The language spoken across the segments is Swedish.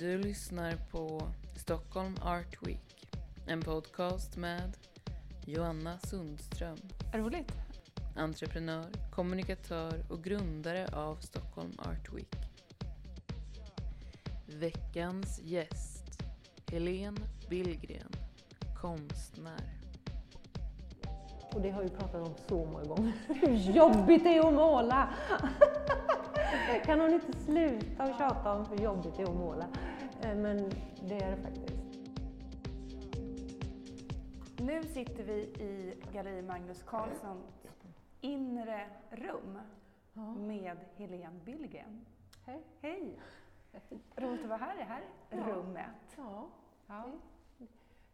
Du lyssnar på Stockholm Art Week. En podcast med Joanna Sundström. Roligt. Entreprenör, kommunikatör och grundare av Stockholm Art Week. Veckans gäst, Helene Billgren, konstnär. Och det har vi pratat om så många gånger. Hur jobbigt det är att måla! Kan hon inte sluta att tjata om hur jobbigt det är att måla? Men det är det faktiskt. Nu sitter vi i Galleri Magnus Carlssons inre rum med Helene Billgren. Hej. Hej! Roligt att vara här i det här Ja. rummet. Ja, Ja.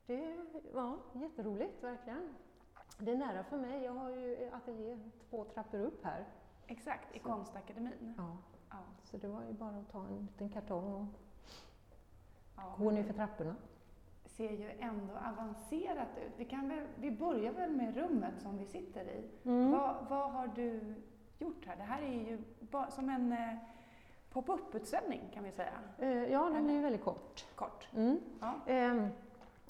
det var jätteroligt verkligen. Det är nära för mig. Jag har ju ateljé två trappor upp här. Exakt, i Så. Konstakademin. Ja. Ja. Så det var ju bara att ta en liten kartong och Ja. gå ner för trapporna. ser ju ändå avancerat ut. Vi, kan väl, vi börjar väl med rummet som vi sitter i. Mm. Vad, vad har du gjort här? Det här är ju ba, som en eh, pop-up-utställning kan vi säga. Eh, Ja, den är ju väldigt kort. Kort. Mm. Ja. Ehm,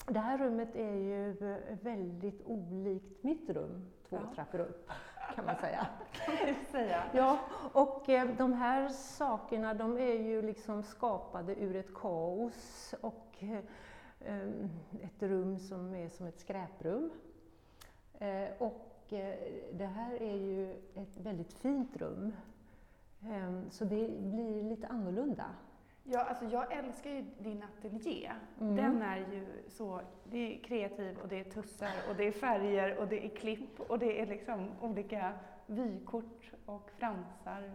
Det här rummet är ju eh, väldigt olikt mitt rum, två Ja. trappor upp kan man säga. Kan säga. Ja, och eh, de här sakerna de är ju liksom skapade ur ett kaos och eh, em, ett rum som är som ett skräprum. Eh, Och eh, det här är ju ett väldigt fint rum. Em, Så det blir lite annorlunda. Ja, alltså jag älskar ju din ateljé. Mm. Den är ju så, det är kreativ och det är tussar och det är färger och det är klipp och det är liksom olika vykort och fransar.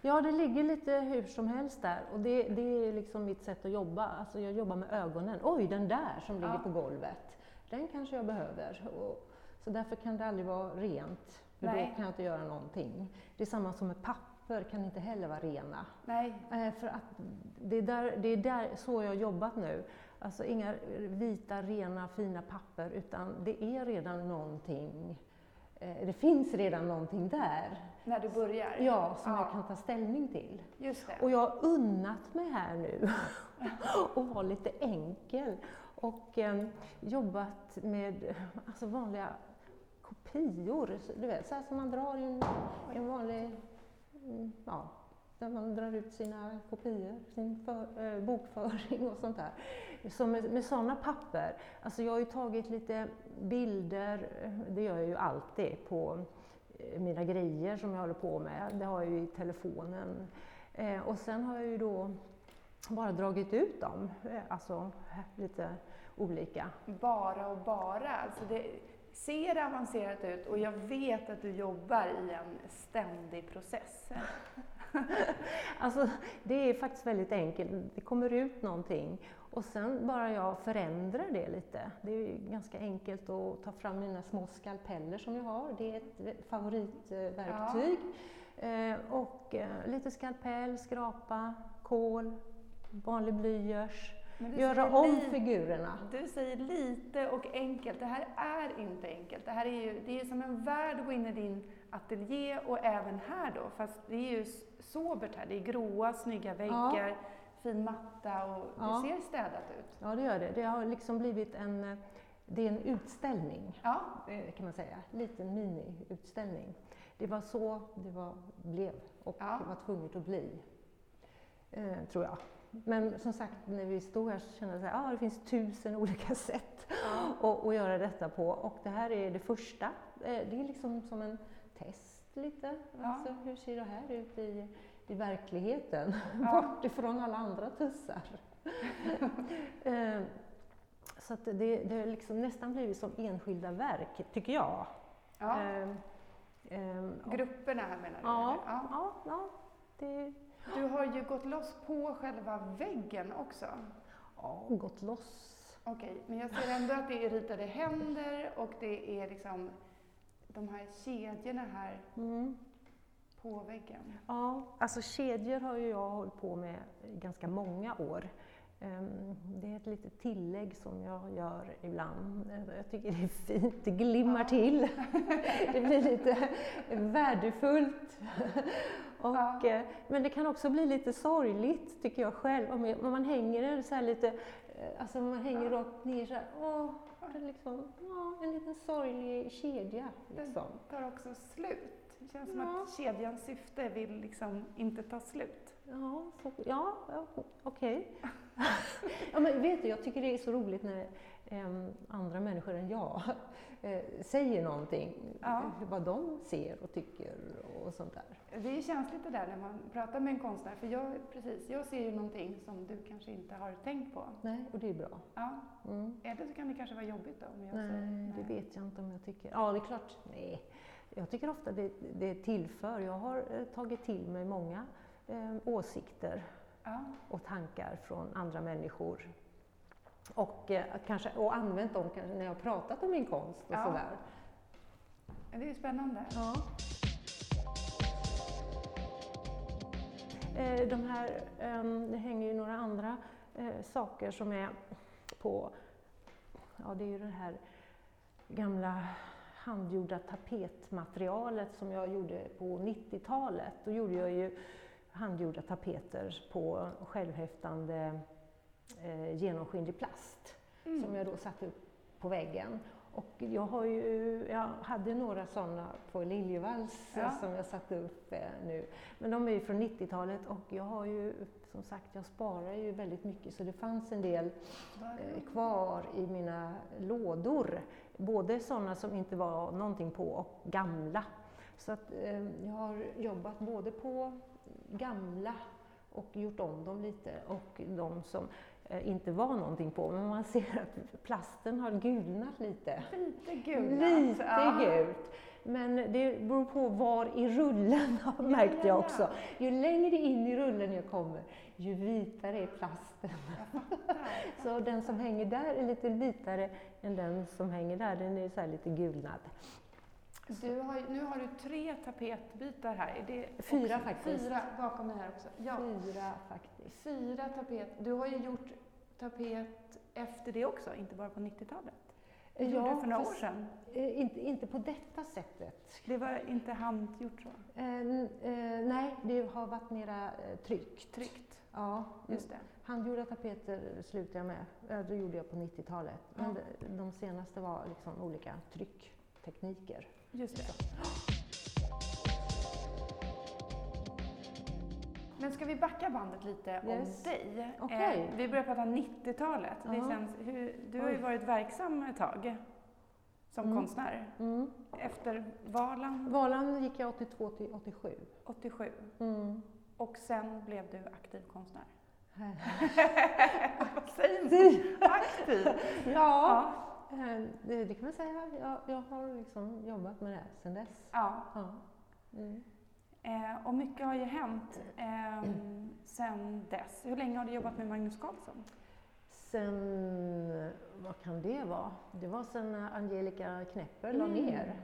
Ja, det ligger lite hur som helst där och det, det är liksom mitt sätt att jobba. Alltså jag jobbar med ögonen. Oj, den där som ligger Ja. på golvet, den kanske jag behöver. Och, så därför kan det aldrig vara rent, för Nej. då kan jag inte göra någonting. Det är samma som med papper, kan inte heller vara rena. Nej, Eh, för att det är, där, det är där, så jag har jobbat nu. Alltså inga vita, rena, fina papper, utan det är redan någonting. Eh, det finns redan någonting där, när du börjar. ja, som Ja. jag kan ta ställning till. Just det. Och jag har unnat mig här nu och vara lite enkel och eh, jobbat med alltså vanliga kopior, du vet, så här som man drar i en, en vanlig, ja, där man drar ut sina kopior, sin för, eh, bokföring och sånt där. Så med, med sådana papper, alltså jag har ju tagit lite bilder, det gör jag ju alltid på eh, mina grejer som jag håller på med, det har jag ju i telefonen. Eh, och sen har jag ju då bara dragit ut dem, eh, alltså lite olika. Bara och bara. Alltså det ser avancerat ut och jag vet att du jobbar i en ständig process. Alltså det är faktiskt väldigt enkelt, det kommer ut någonting och sen bara jag förändrar det lite. Det är ganska enkelt att ta fram mina små skalpeller som jag har, det är ett favoritverktyg. Eh, och eh, lite skalpell, skrapa, kol, vanlig blyerts. Göra om figurerna. Du säger lite och enkelt. Det här är inte enkelt. Det här är ju det är som en värld att gå in i din ateljé och även här då. Fast det är ju sobert här. Det är gråa, snygga väggar, fin matta och Ja. det ser städat ut. Ja, det gör det. Det har liksom blivit en, det är en utställning. Ja, eh, kan man säga. Liten mini-utställning. Det var så det var, blev och Ja. det var tvunget att bli, eh, tror jag. Men som sagt, när vi stod här så kände jag att ah, det finns tusen olika sätt att, att göra detta på. Och det här är det första. Eh, Det är liksom som en test lite. Ja. Alltså, hur ser det här ut i, i verkligheten? Ja. Bort ifrån alla andra tussar. Eh, så att det, det har liksom nästan blivit som enskilda verk, tycker jag. ja. Ja. Grupperna här menar du? Ja, ja. ja, ja, det Du har ju gått loss på själva väggen också. ja, gått loss. Okej, men jag ser ändå att det är ritade händer och det är liksom de här kedjorna här Mm. på väggen. Ja, alltså kedjor har ju jag hållit på med i ganska många år. Ehm, Det är ett litet tillägg som jag gör ibland. Jag tycker det är fint, det glimmar till. Det blir lite värdefullt. Och, eh, Men det kan också bli lite sorgligt, tycker jag själv. Om man hänger den så lite, eh, alltså man hänger rakt ner så här, åh, det är liksom, ja, en liten sorglig kedja. Liksom. tar också slut. Det känns som Ja. att kedjans syfte vill liksom inte ta slut. Ja, så, ja, ja okej. ja, men vet du, jag tycker det är så roligt när em, andra människor än jag eh, säger någonting, Ja. vad de ser och tycker och sånt där. Det är känsligt det där när man pratar med en konstnär, för jag, precis, jag ser ju någonting som du kanske inte har tänkt på. Nej, och det är bra. Ja. Mm. Det så kan det kanske vara jobbigt då? Om jag Nej, säger, det vet jag inte om jag tycker. Ja, det är klart. Nej. Jag tycker ofta det, det tillför. Jag har eh, tagit till mig många eh, åsikter Ja. och tankar från andra människor. Och, eh, kanske, och använt dem kanske när jag pratat om min konst och Ja. sådär. Det är spännande. Ja. Eh, De här, ehm, det hänger ju några andra eh, saker som är på, ja det är ju det här gamla handgjorda tapetmaterialet som jag gjorde på 90-talet. Då gjorde jag ju handgjorda tapeter på självhäftande eh, genomskinlig plast Mm. som jag då satte upp på väggen. Och jag, har ju, jag hade några sådana på Liljevalchs Ja. som jag satte upp eh, nu. Men de är ju från 90-talet och jag har ju, som sagt, jag sparar ju väldigt mycket så det fanns en del eh, kvar i mina lådor. Både sådana som inte var någonting på och gamla. Så att, eh, jag har jobbat både på gamla och gjort om dem lite och de som eh, inte var någonting på. Men man ser att plasten har gulnat lite. Lite gult. Lite ja. gult. Men det beror på var i rullen märkte ja, jag ja. också. Ju längre in i rullen jag kommer, ju vitare är plasten. Så den som hänger där är lite vitare än den som hänger där. Den är så lite gulnad. Du har, nu har du tre tapetbitar här. Fyra också, faktiskt. Fyra bakom mig här också. Ja, Fyra faktiskt. fyra tapet. Du har ju gjort tapet efter det också, inte bara på 90-talet. Det gjorde du för några år fast, sedan. eh, inte, inte på detta sättet. Det var inte handgjort så. Eh, eh, nej, det har varit mera eh, tryckt. Tryckt. Ja, Just det. Handgjorda tapeter slutade jag med. Det gjorde jag på 90-talet. Men Ja. de, de senaste var liksom olika trycktekniker. Just det. Men ska vi backa bandet lite Yes. om dig? Okej. Eh, vi börjar prata 90-talet. Det Ja. känns, hur, du har ju varit verksam ett tag som Mm. konstnär. Mm. Efter Valand Valand gick jag 82 till 87. 87 Mm. och sen blev du aktiv konstnär. Vad säger man? Aktiv? Ja, Ja. Eh, det, det kan man säga. Jag, jag har liksom jobbat med det sedan dess. ja. Ja. Mm. Eh, och mycket har ju hänt eh, sen dess. Hur länge har du jobbat med Magnus Carlsson? Sen, vad kan det vara? Det var sen Angelica Knepper la Mm. ner.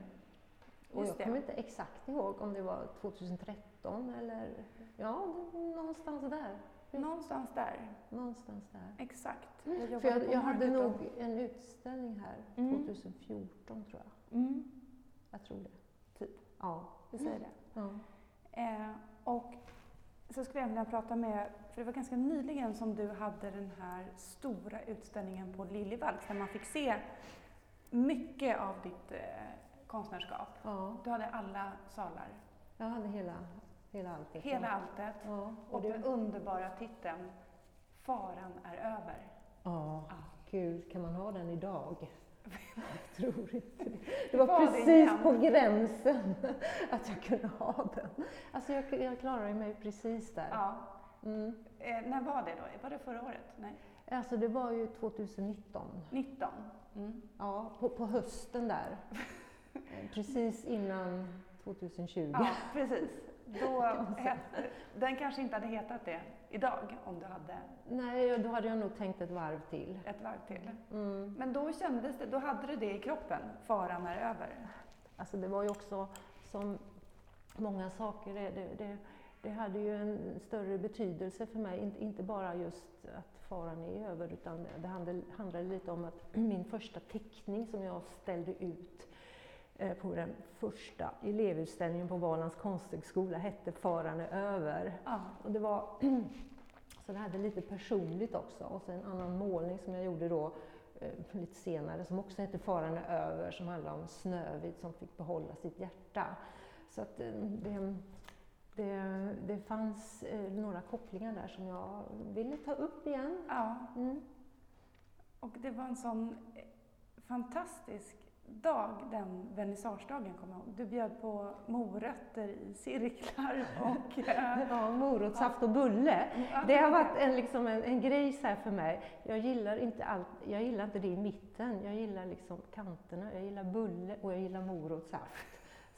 Och jag kommer inte exakt ihåg om det var 2013 eller, ja, någonstans där. Någonstans där. Någonstans där. Exakt. För jobbade jag, på jag hade nog en utställning här Mm. 2014 tror jag. Mm, Jag tror det. Typ. Ja. vi säger det. Eh, och så skulle jag vilja prata med, för det var ganska nyligen som du hade den här stora utställningen på Liljevalchs där man fick se mycket av ditt eh, konstnärskap. ja. Du hade alla salar, Jag hade hela, hela alltet. hela alltet Ja. och den underbara titeln Faran är över. Ja, Ja. gud, kan man ha den idag? Jag tror inte det. Det var Var det precis igen? på gränsen att jag kunde ha den. Alltså jag, jag klarade mig precis där. Ja. Mm. Eh, när var det då? Var det förra året? Nej, Alltså det var ju 2019. 19. Mm. Ja, på, på hösten där. Eh, Precis innan 2020. Ja, precis. Då hette, den kanske inte hade hetat det idag om du hade Nej, då hade jag nog tänkt ett varv till. ett varv till. Mm. Men då kändes det, då hade du det i kroppen, faran är över. Alltså det var ju också som många saker, det, det, det, hade ju en större betydelse för mig, inte, bara just att faran är över, utan det handlade, lite om att min första teckning som jag ställde ut på den första elevutställningen på Valands konsthögskola hette Faran är över. Ja. Och det var så det hade lite personligt också. Och sen en annan målning som jag gjorde då eh, lite senare som också hette Faran är över som handlar om Snövit som fick behålla sitt hjärta. Så att eh, det, det, det fanns eh, några kopplingar där som jag ville ta upp igen. ja. Mm. Och det var en sån eh, fantastisk dag, den vernissagedagen kommer jag ihåg. Du bjöd på morötter i cirklar och... eh, Ja, morotssaft och bulle. ja, Det har varit en, liksom en, en grej så här för mig. Jag gillar, inte allt, jag gillar inte det i mitten. Jag gillar liksom kanterna. Jag gillar bulle och jag gillar morotssaft.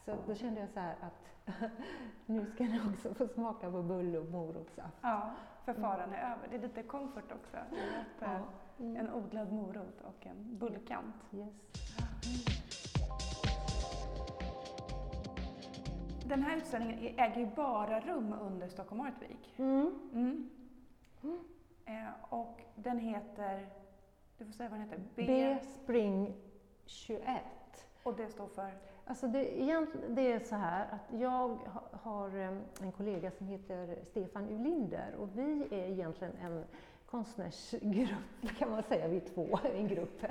Så då kände jag så här att nu ska ni också få smaka på bulle och morotssaft. Ja, för faran är över. Det är lite comfort också. att, eh, Mm. En odlad morot och en bullkant. Yes. Den här utställningen äger ju bara rum under Stockholm Art Week. Mm. Mm. Eh, och den heter, du får säga vad den heter, B, B Spring 21. och det står för? Alltså det, egentligen, det är så här att jag ha- har em, en kollega som heter Stefan Ulinder och vi är egentligen en konstnärsgrupp kan man säga, vi är två i en grupp.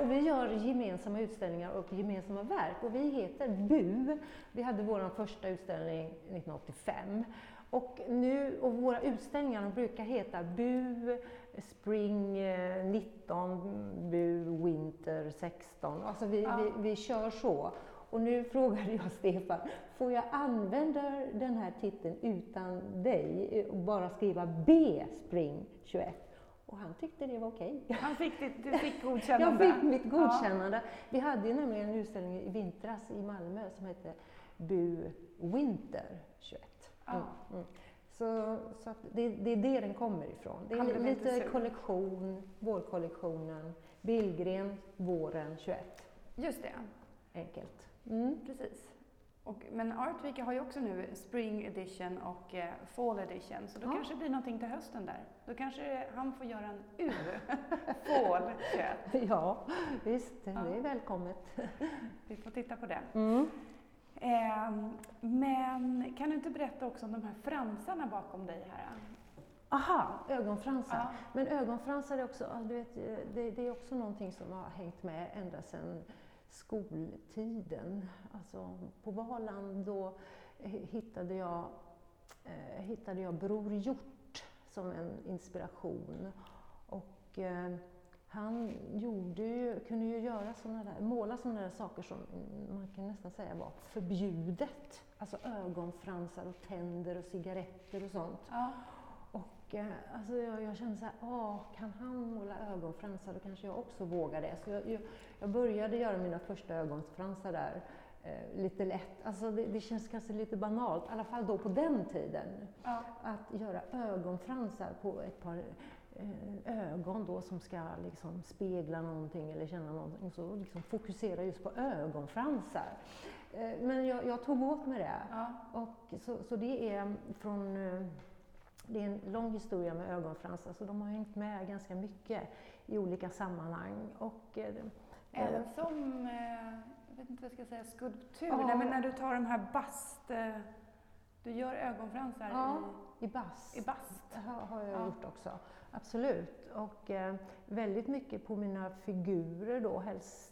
Och vi gör gemensamma utställningar och gemensamma verk och vi heter BU. Vi hade vår första utställning 1985 och, nu, och våra utställningar brukar heta BU Spring eh, 19, BU Winter 16. Alltså vi, Ja. vi, vi kör så. Och nu frågade jag Stefan, får jag använda den här titeln utan dig och bara skriva B Spring 21? Och han tyckte det var okej. Han fick ditt, du fick Jag godkännande? fick mitt godkännande. Vi hade ju nämligen en utställning i vintras i Malmö som hette Bu Winter 21. Ja. Mm, mm. Så, så det, det är det den kommer ifrån. Det är li- lite kollektion, vårkollektionen, Billgren våren 21. Just det, Enkelt. Mm. precis. Och, men Art Week har ju också nu Spring Edition och eh, Fall Edition, så då Ja. kanske det blir någonting till hösten där. Då kanske han får göra en U, Fall 21. Ja, visst, det Ja. är välkommet. Vi får titta på det. Mm. Ehm, men kan du inte berätta också om de här fransarna bakom dig här? Aha, ögonfransar. Ja. Men ögonfransar är också, du vet, eh, det, det är också någonting som har hängt med ända sedan skoltiden. Alltså, på Valand då eh, hittade jag, eh, hittade jag Bror Hjort som en inspiration. Och, eh, han gjorde ju, kunde ju göra såna där, måla sådana där saker som man kan nästan säga var förbjudet. Alltså ögonfransar och tänder och cigaretter och sånt. Ja. Eh, alltså jag, jag kände så här, åh, kan han måla ögonfransar då kanske jag också vågar det. Så jag, jag, jag började göra mina första ögonfransar där eh, lite lätt. Alltså det, det känns kanske lite banalt, i alla fall då på den tiden. Ja. Att göra ögonfransar på ett par eh, ögon då som ska liksom spegla någonting eller känna någonting. Så liksom fokusera just på ögonfransar. Eh, men jag, jag tog åt mig det. Ja. Och så, så det är från det är en lång historia med ögonfransar, så de har hängt med ganska mycket i olika sammanhang. Och, eh, Även som, eh, jag vet inte vad jag ska säga, skulptur. Ja. Nej, men när du tar de här bast... Eh, du gör ögonfransar Ja. i bast i, i bast. har, har jag Ja. gjort också. Absolut. Och eh, väldigt mycket på mina figurer då, helst eh,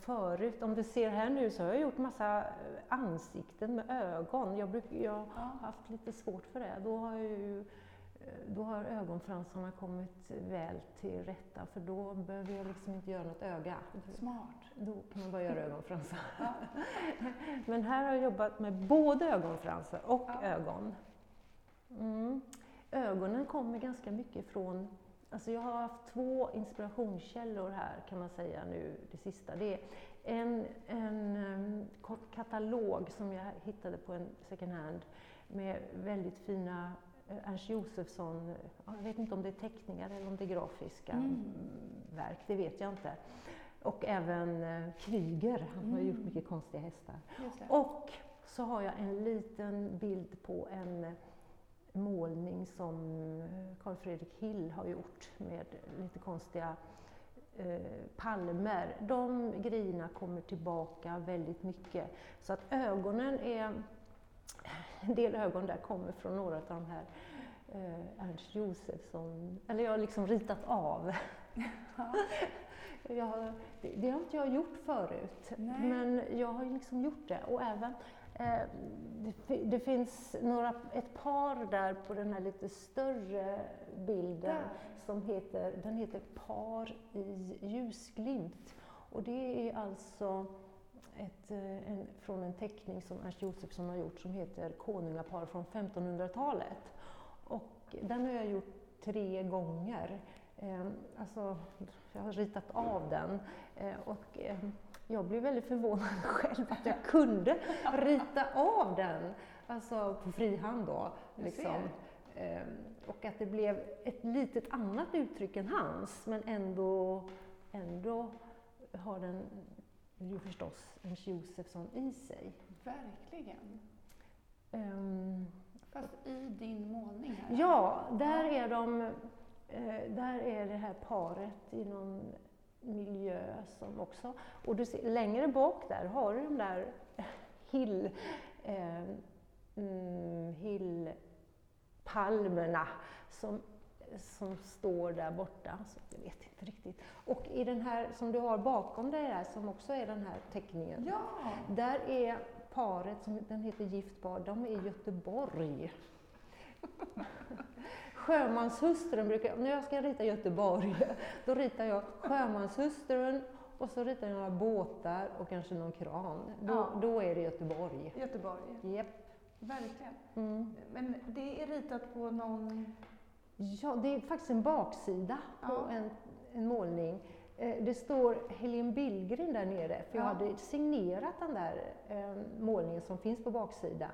förut. Om du ser här nu så har jag gjort massa eh, ansikten med ögon. Jag, bruk, jag har haft lite svårt för det. Då har, ju, eh, då har ögonfransarna kommit väl till rätta för då behöver jag liksom inte göra något öga. Smart. Då kan man bara göra ögonfransar. Ja. Men här har jag jobbat med både ögonfransar och Ja. ögon. Mm. Ögonen kommer ganska mycket från Alltså jag har haft två inspirationskällor här kan man säga nu, det sista. Det är en, en em, kort katalog som jag hittade på en second hand med väldigt fina eh, Ernst Josefsson, ja, jag vet inte om det är teckningar eller om det är grafiska Mm. mm, verk, det vet jag inte. Och även eh, Kryger, han har Mm. gjort mycket konstiga hästar. Och så har jag en liten bild på en målning som Carl Fredrik Hill har gjort med lite konstiga eh, palmer. De grejerna kommer tillbaka väldigt mycket. Så att ögonen är, en del ögon där kommer från några av de här eh, Ernst Josefsson, eller jag har liksom ritat av. jag, det, det, har inte jag gjort förut, Nej. men jag har liksom gjort det. Och även Eh, det, det, finns några, ett par där på den här lite större bilden där. som heter, den heter Par i ljusglimt. Och det är alltså ett, eh, en, från en teckning som Ernst Josefsson har gjort som heter Konungapar från 1500-talet. Och den har jag gjort tre gånger. Eh, alltså, jag har ritat av den. Eh, och, eh, jag blev väldigt förvånad själv att jag kunde rita av den, alltså på fri hand då. Liksom. Ehm, och att det blev ett litet annat uttryck än hans, men ändå, ändå har den ju förstås en Josefsson i sig. Verkligen. Um, Fast i din målning? Här. Ja, där är de eh, där är det här paret i någon miljö som också... Och du ser, längre bak där har du de där hill, eh, mm, hillpalmerna som, som står där borta. Så jag vet inte riktigt. Och i den här som du har bakom dig där, som också är den här teckningen, ja. där är paret, som den heter Gift par, de är i Göteborg. Sjömanshustrun brukar när jag ska rita Göteborg, då ritar jag sjömanshustrun och så ritar jag några båtar och kanske någon kran. Då, ja. då är det Göteborg. Göteborg. Yep. Verkligen. Mm. Men det är ritat på någon... Ja, det är faktiskt en baksida ja. på en, en målning. Eh, det står Helene Billgren där nere, för jag ja. hade signerat den där eh, målningen som finns på baksidan.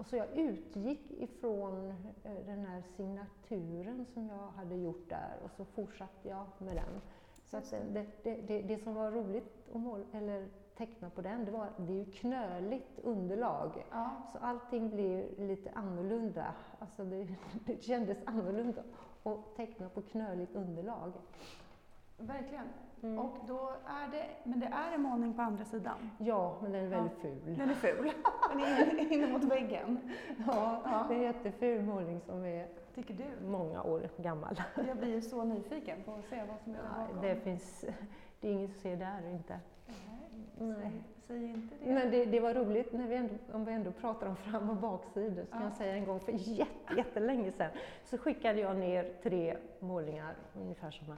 Och så jag utgick ifrån eh, den här signaturen som jag hade gjort där och så fortsatte jag med den. Så det, det, det, det som var roligt att måla, eller teckna på den, det var det är ju knöligt underlag. Ja. Så allting blir lite annorlunda. Alltså det, det kändes annorlunda att teckna på knöligt underlag. Verkligen. Mm. Och då är det, men det är en målning på andra sidan? Ja, men den är väldigt ja. ful. Den är ful. den är inne mot väggen. Ja, ja, det är en jätteful målning som är Tycker du? många år gammal. Jag blir så nyfiken på att se vad som är där bakom. Det, finns, det är inget att se där inte. Nej, Nej. Säg, inte det. Men det, det var roligt, när vi ändå, om vi ändå pratar om fram och baksidor, så kan jag säga en gång för jätte, jättelänge sedan, så skickade jag ner tre målningar, ungefär sådana,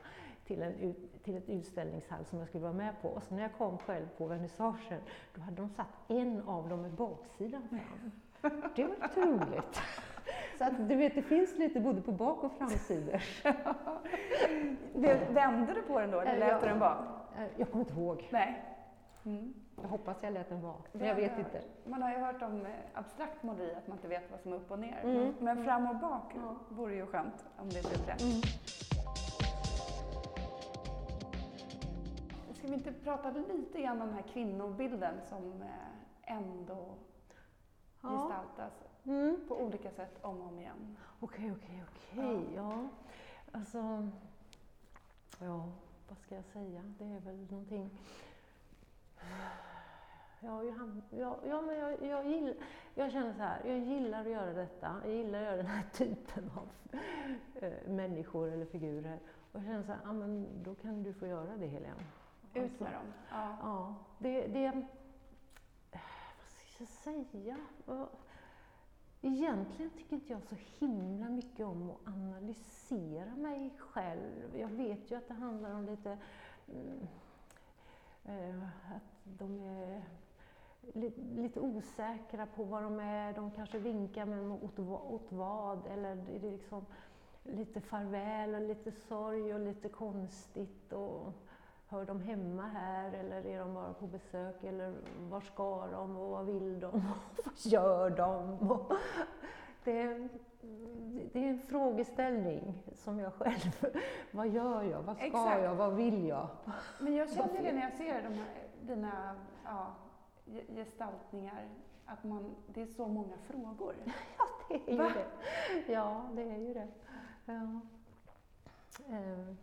till, en, till ett utställningshall som jag skulle vara med på. Och så när jag kom själv på vernissagen, då hade de satt en av dem med baksidan fram. Det var lite roligt. Så att du vet, det finns lite både på bak och framsidor. Vände du på den då, eller lät du den vara? Eh, jag kommer inte ihåg. Nej. Mm. Jag hoppas jag lät den vara, men jag vet inte. Man har ju hört om eh, abstrakt måleri, att man inte vet vad som är upp och ner. Mm. Men fram och bak ja. vore ju skönt om det blev rätt. Mm. Vi inte prata lite grann om den här kvinnobilden som eh, ändå ja. gestaltas mm. på olika sätt om och om igen? Okej, okej, okej. Ja. Alltså, ja, vad ska jag säga? Det är väl någonting... Ja, jag, ja, ja, men jag, jag, gillar, jag känner så här, jag gillar att göra detta. Jag gillar att göra den här typen av äh, människor eller figurer. Och jag känner så här, ja, men då kan du få göra det Helene. Ut med dem. Ja. ja det, det, vad ska jag säga? Egentligen tycker inte jag så himla mycket om att analysera mig själv. Jag vet ju att det handlar om lite mm, eh, att de är lite, osäkra på vad de är. De kanske vinkar med åt, åt vad eller det är liksom lite farväl och lite sorg och lite konstigt. Och, Hör de hemma här eller är de bara på besök? Eller var ska de och vad vill de? Och vad gör de? Det, det är en frågeställning som jag själv... Vad gör jag? Vad ska Exakt. jag? Vad vill jag? Men jag känner det när jag ser de här, dina ja, gestaltningar, att man, det är så många frågor. Ja, det är Va? ju det. Ja, det är ju det. Ja. Ehm.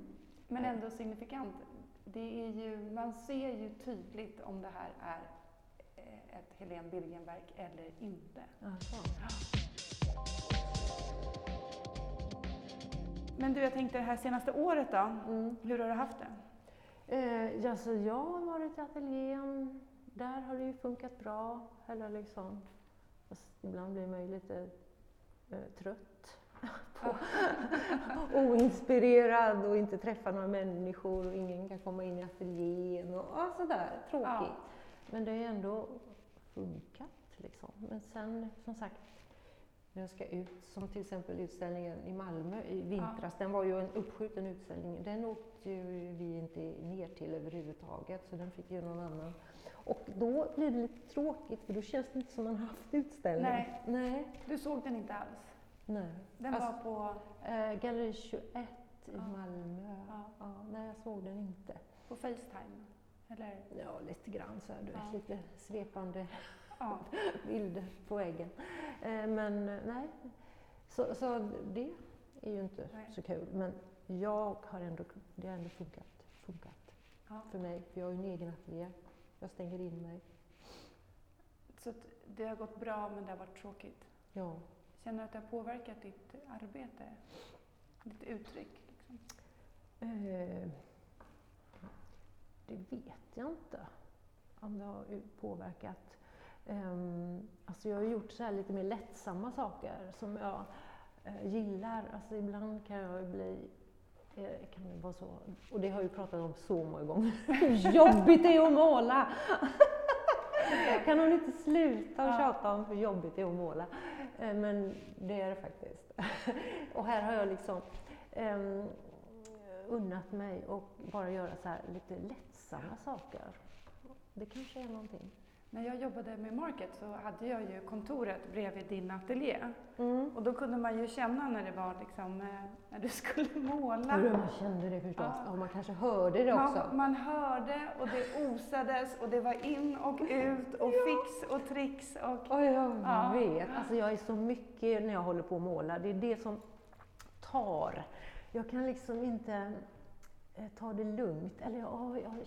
Men ändå signifikant. Det är ju, man ser ju tydligt om det här är eh, ett Helene Birgenverk eller inte. Men du, jag tänkte det här senaste året då, Mm. hur har du haft det? Eh, ja, så jag har varit i ateljén. Där har det ju funkat bra. Eller liksom, fast ibland blir man ju lite eh, trött. På, oinspirerad och inte träffa några människor och ingen kan komma in i ateljén och ja, sådär. Tråkigt. Ja. Men det har ju ändå funkat liksom. Men sen som sagt, när jag ska ut, som till exempel utställningen i Malmö i vintras, den var ju en uppskjuten utställning. Den åkte ju vi inte ner till överhuvudtaget, så den fick ju någon annan. Och då blir det lite tråkigt, för då känns det inte som man haft utställning. Nej. Nej. Du såg den inte alls? Nej. Den Alltså- var på, Eh, Galleri 21 i Ja. Malmö. Ja. Ja, nej, jag såg den inte. på Facetime? Eller? Ja, lite grann så här, du vet, Ja. lite svepande Ja. bilder på väggen. Eh, men eh, nej, så, så det är ju inte Nej. så kul. Men jag har ändå, det har ändå funkat, funkat Ja. för mig. För jag har ju en egen ateljé. Jag stänger in mig. Så det har gått bra men det har varit tråkigt. Ja. Känner du att det har påverkat ditt arbete? Ditt uttryck? Liksom? Eh, det vet jag inte om det har påverkat. Um, alltså jag har gjort så här lite mer lättsamma saker som jag eh, gillar. Alltså ibland kan jag bli eh, kan det vara så, och det har jag ju pratat om så många gånger, hur jobbigt det är att måla! kan hon inte sluta Ja. tjata om hur jobbigt det är att måla? Eh, men det är det faktiskt. och här har jag liksom um, unnat mig att bara göra så här lite lättsamma saker. Det kanske är någonting. När jag jobbade med Market så hade jag ju kontoret bredvid din ateljé. Mm. Och då kunde man ju känna när det var liksom, eh, när du skulle måla. Hur man kände det förstås. Ja. Ja, man kanske hörde det också. Man, man hörde och det osades och det var in och ut och fix och tricks och... Oj, jag Ja. vet. Alltså jag är så mycket när jag håller på att måla. Det är det som tar. Jag kan liksom inte ta det lugnt. Eller jag, jag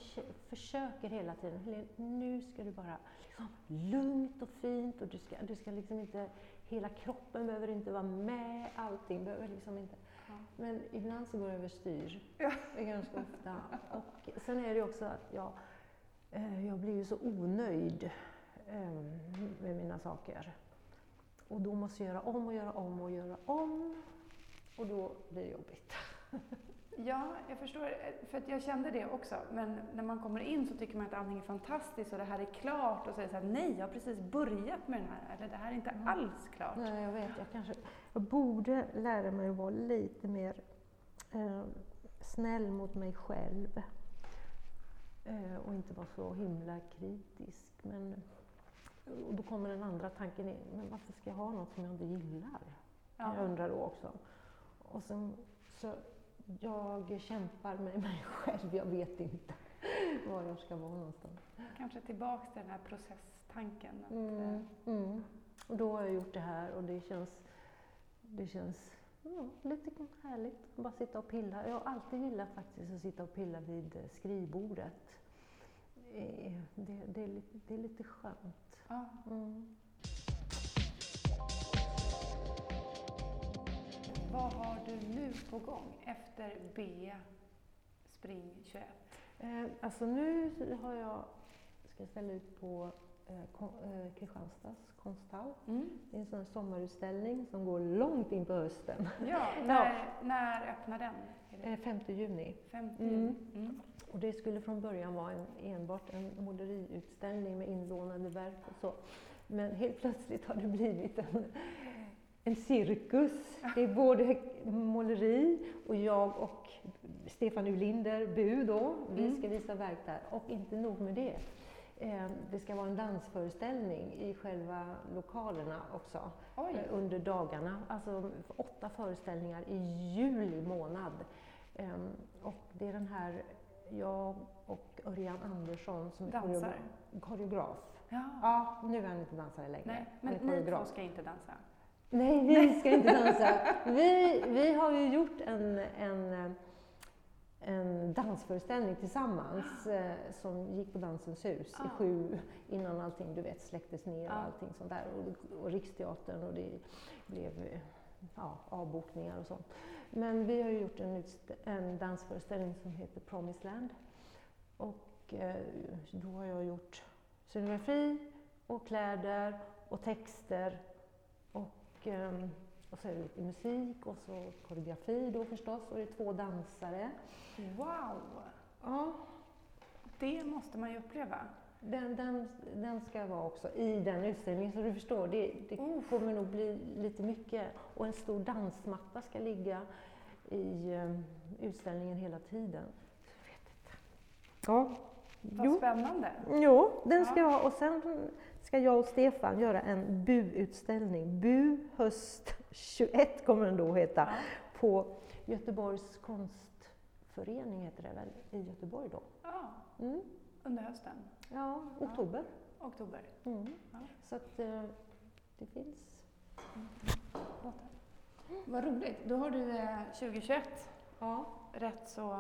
försöker hela tiden. Helene, nu ska du bara liksom, lugnt och fint och du ska, du ska liksom inte, hela kroppen behöver inte vara med, allting behöver liksom inte. Ja. Men ibland så går det överstyr. Ja. Ganska ofta. Och sen är det också att jag, eh, jag blir ju så onöjd eh, med mina saker. Och då måste jag göra om och göra om och göra om. Och då blir det jobbigt. Ja, jag förstår. För att jag kände det också. Men när man kommer in så tycker man att allting är fantastiskt och det här är klart. Och så är det så här, nej, jag har precis börjat med den här. Eller det här är inte Mm. alls klart. Nej, jag vet. Jag, kanske, jag borde lära mig att vara lite mer eh, snäll mot mig själv. Eh, och inte vara så himla kritisk. Men, och då kommer den andra tanken in, men varför ska jag ha något som jag inte gillar? Ja. Jag undrar då också. Och sen, så jag kämpar med mig själv, jag vet inte var jag ska vara någonstans. Kanske tillbaks till den här processtanken. Att, Mm, eh, mm. Och då har jag gjort det här och det känns, det känns ja, lite härligt att bara sitta och pilla. Jag har alltid gillat faktiskt att sitta och pilla vid eh, skrivbordet. Eh, Det, det, är, lite, det är lite skönt. ja. Mm. Vad har du nu på gång efter B Spring 21? Eh, alltså nu har jag, ska jag ställa ut på eh, Kon- eh, Kristianstads konsthall. Mm. Det är en sån sommarutställning som går långt in på hösten. Ja, när, när öppnar den? Eh, 5 juni. 50? Mm. Mm. Och det skulle från början vara en, enbart en måleriutställning med inlånade verk och så. Men helt plötsligt har det blivit en, en cirkus. Det är både måleri och jag och Stefan Ulinder, Bu då, vi Mm. ska visa verk där. Och inte nog med det. Eh, Det ska vara en dansföreställning i själva lokalerna också Oj, eh, under dagarna. Alltså åtta föreställningar i juli månad. Ehm, och det är den här, jag och Örjan Andersson som är Dansar. koreograf, Ja. Ja, nu är han inte dansare längre. Nej, men ni två ska inte dansa? Nej, vi ska inte dansa. Vi, vi har ju gjort en, en, en dansföreställning tillsammans eh, som gick på Dansens hus Ah. i sju innan allting du vet släcktes ner och Ah. allting sånt där. Och, och Riksteatern och det blev ja, avbokningar och sånt. Men vi har ju gjort en, en dansföreställning som heter Promised Land. Och eh, då har jag gjort scenografi och kläder och texter och, ehm, och så är det lite musik och så koreografi då förstås och det är två dansare. Wow! Ja, Det måste man ju uppleva. den, den, den ska vara också i den utställningen så du förstår, det, det kommer nog bli lite mycket. Och en stor dansmatta ska ligga i ehm, utställningen hela tiden. Jag vet inte. Ja, Vad jo. spännande. Jo, den ska Ja. och sen ska jag och Stefan göra en Bu-utställning. Bu höst 21 kommer den då heta, Ja. på Göteborgs konstförening heter det väl, i Göteborg då. Ja, Mm. under hösten, Ja, oktober. oktober. Mm. Ja. Så att eh, det finns låtar. Vad roligt. Då har du eh, 2021 Ja. rätt så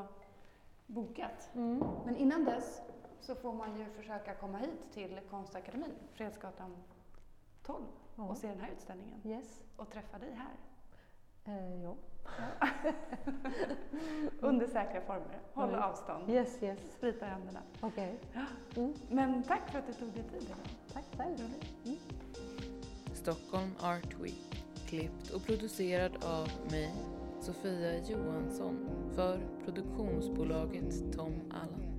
bokat. Mm. Men innan dess så får man ju försöka komma hit till Konstakademin, Fredsgatan 12 Ja. och se den här utställningen Yes. och träffa dig här. Eh, ja. Under säkra former. Håll Mm. avstånd. Yes, yes. Sprita händerna. Okej. Mm. Men tack för att du tog dig tid. idag. Tack själv. Mm. Stockholm Art Week. Klippt och producerad av mig, Sofia Johansson, för produktionsbolaget Tom Allan.